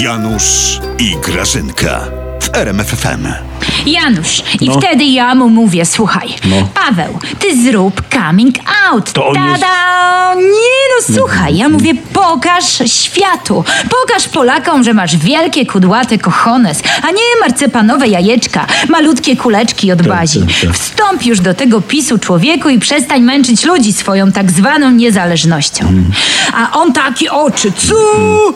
Janusz i Grażynka w RMFFM. Janusz, i No. wtedy ja mu mówię, słuchaj, No. Paweł, ty zrób coming out. To on Tada! jest- Nie no, słuchaj, ja mówię, pokaż światu, pokaż Polakom, że masz wielkie, kudłate kochones, a nie marcepanowe jajeczka, malutkie kuleczki od bazi. Wstąp już do tego PiSu człowieku i przestań męczyć ludzi swoją tak zwaną niezależnością. Mm. A on taki oczy, cu!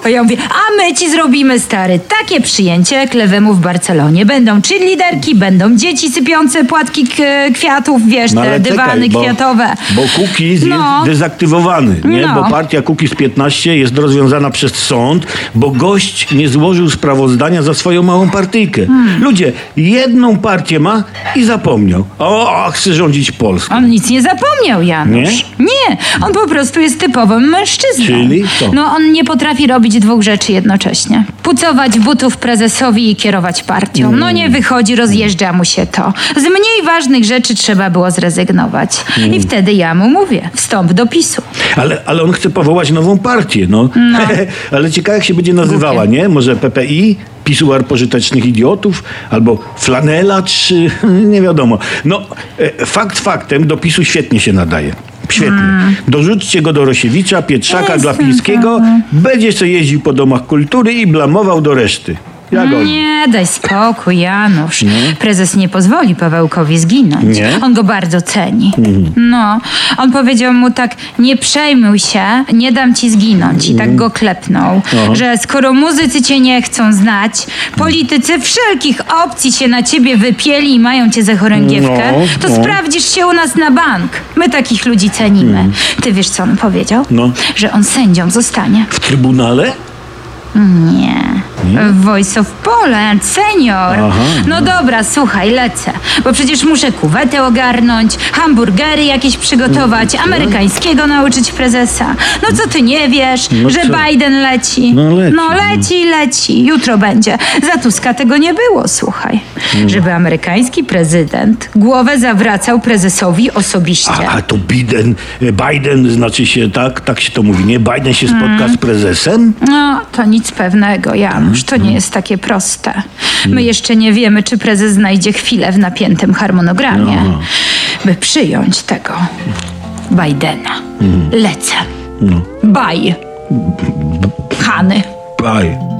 A ja mówię, a my ci zrobimy, stary, takie przyjęcie jak lewemu w Barcelonie. Będą cheerleaderki, będą dzieci sypiące płatki kwiatów, wiesz, No te dywany czekaj, bo, kwiatowe. Bo Kukiz No. jest dezaktywowany, nie? No. Bo partia Kukiz 15 jest rozwiązana przez sąd, bo gość nie złożył sprawozdania za swoją małą partyjkę. Hmm. Ludzie, jedną partię ma i zapomniał. O, chce rządzić Polską. On nic nie zapomniał, Janusz. Nie? on po prostu jest typowym mężczyzną. Czyli co? No, on nie potrafi robić dwóch rzeczy jednocześnie. Pucować butów prezesowi i kierować partią. No Mm. nie wychodzi, rozjeżdża mu się to. Z mniej ważnych rzeczy trzeba było zrezygnować. Mm. I wtedy ja mu mówię, wstąp do PiSu. Ale, ale on chce powołać nową partię, no. ale ciekawe jak się będzie nazywała, Głupie. nie? Może PPI? Pisuar pożytecznych idiotów? Albo Flanela, czy nie wiadomo. No, e, fakt faktem, do PiSu świetnie się nadaje. Świetnie. Dorzućcie go do Rosiewicza, Pietrzaka, Jest, Glapińskiego. Będzie sobie jeździł po domach kultury i blamował do reszty. Nie, daj spokój, Janusz. Prezes nie pozwoli Pawełkowi zginąć. Nie? On go bardzo ceni. No, on powiedział mu tak, nie przejmuj się, nie dam ci zginąć. I tak go klepnął, że skoro muzycy cię nie chcą znać, politycy wszelkich opcji się na ciebie wypieli i mają cię za chorągiewkę, No, to no. sprawdzisz się u nas na bank. My takich ludzi cenimy. Ty wiesz, co on powiedział? No. Że on sędzią zostanie. W Trybunale? Nie. W Voice of Poland, senior. Aha, no dobra, słuchaj, lecę. Bo przecież muszę kuwetę ogarnąć, hamburgery jakieś przygotować, amerykańskiego nauczyć prezesa. No co ty nie wiesz, No że co? Biden leci? No leci, No leci, leci. Jutro będzie. Za Tuska tego nie było, słuchaj. Mm. Żeby amerykański prezydent głowę zawracał prezesowi osobiście. A, a to Biden, Biden znaczy się tak, tak się to mówi, nie? Biden się spotka z prezesem? No, to nic pewnego, Janusz. To nie jest takie proste. My jeszcze nie wiemy, czy prezes znajdzie chwilę w napiętym harmonogramie, by przyjąć tego Bidena. Lecę. Baj. Hany. Bye.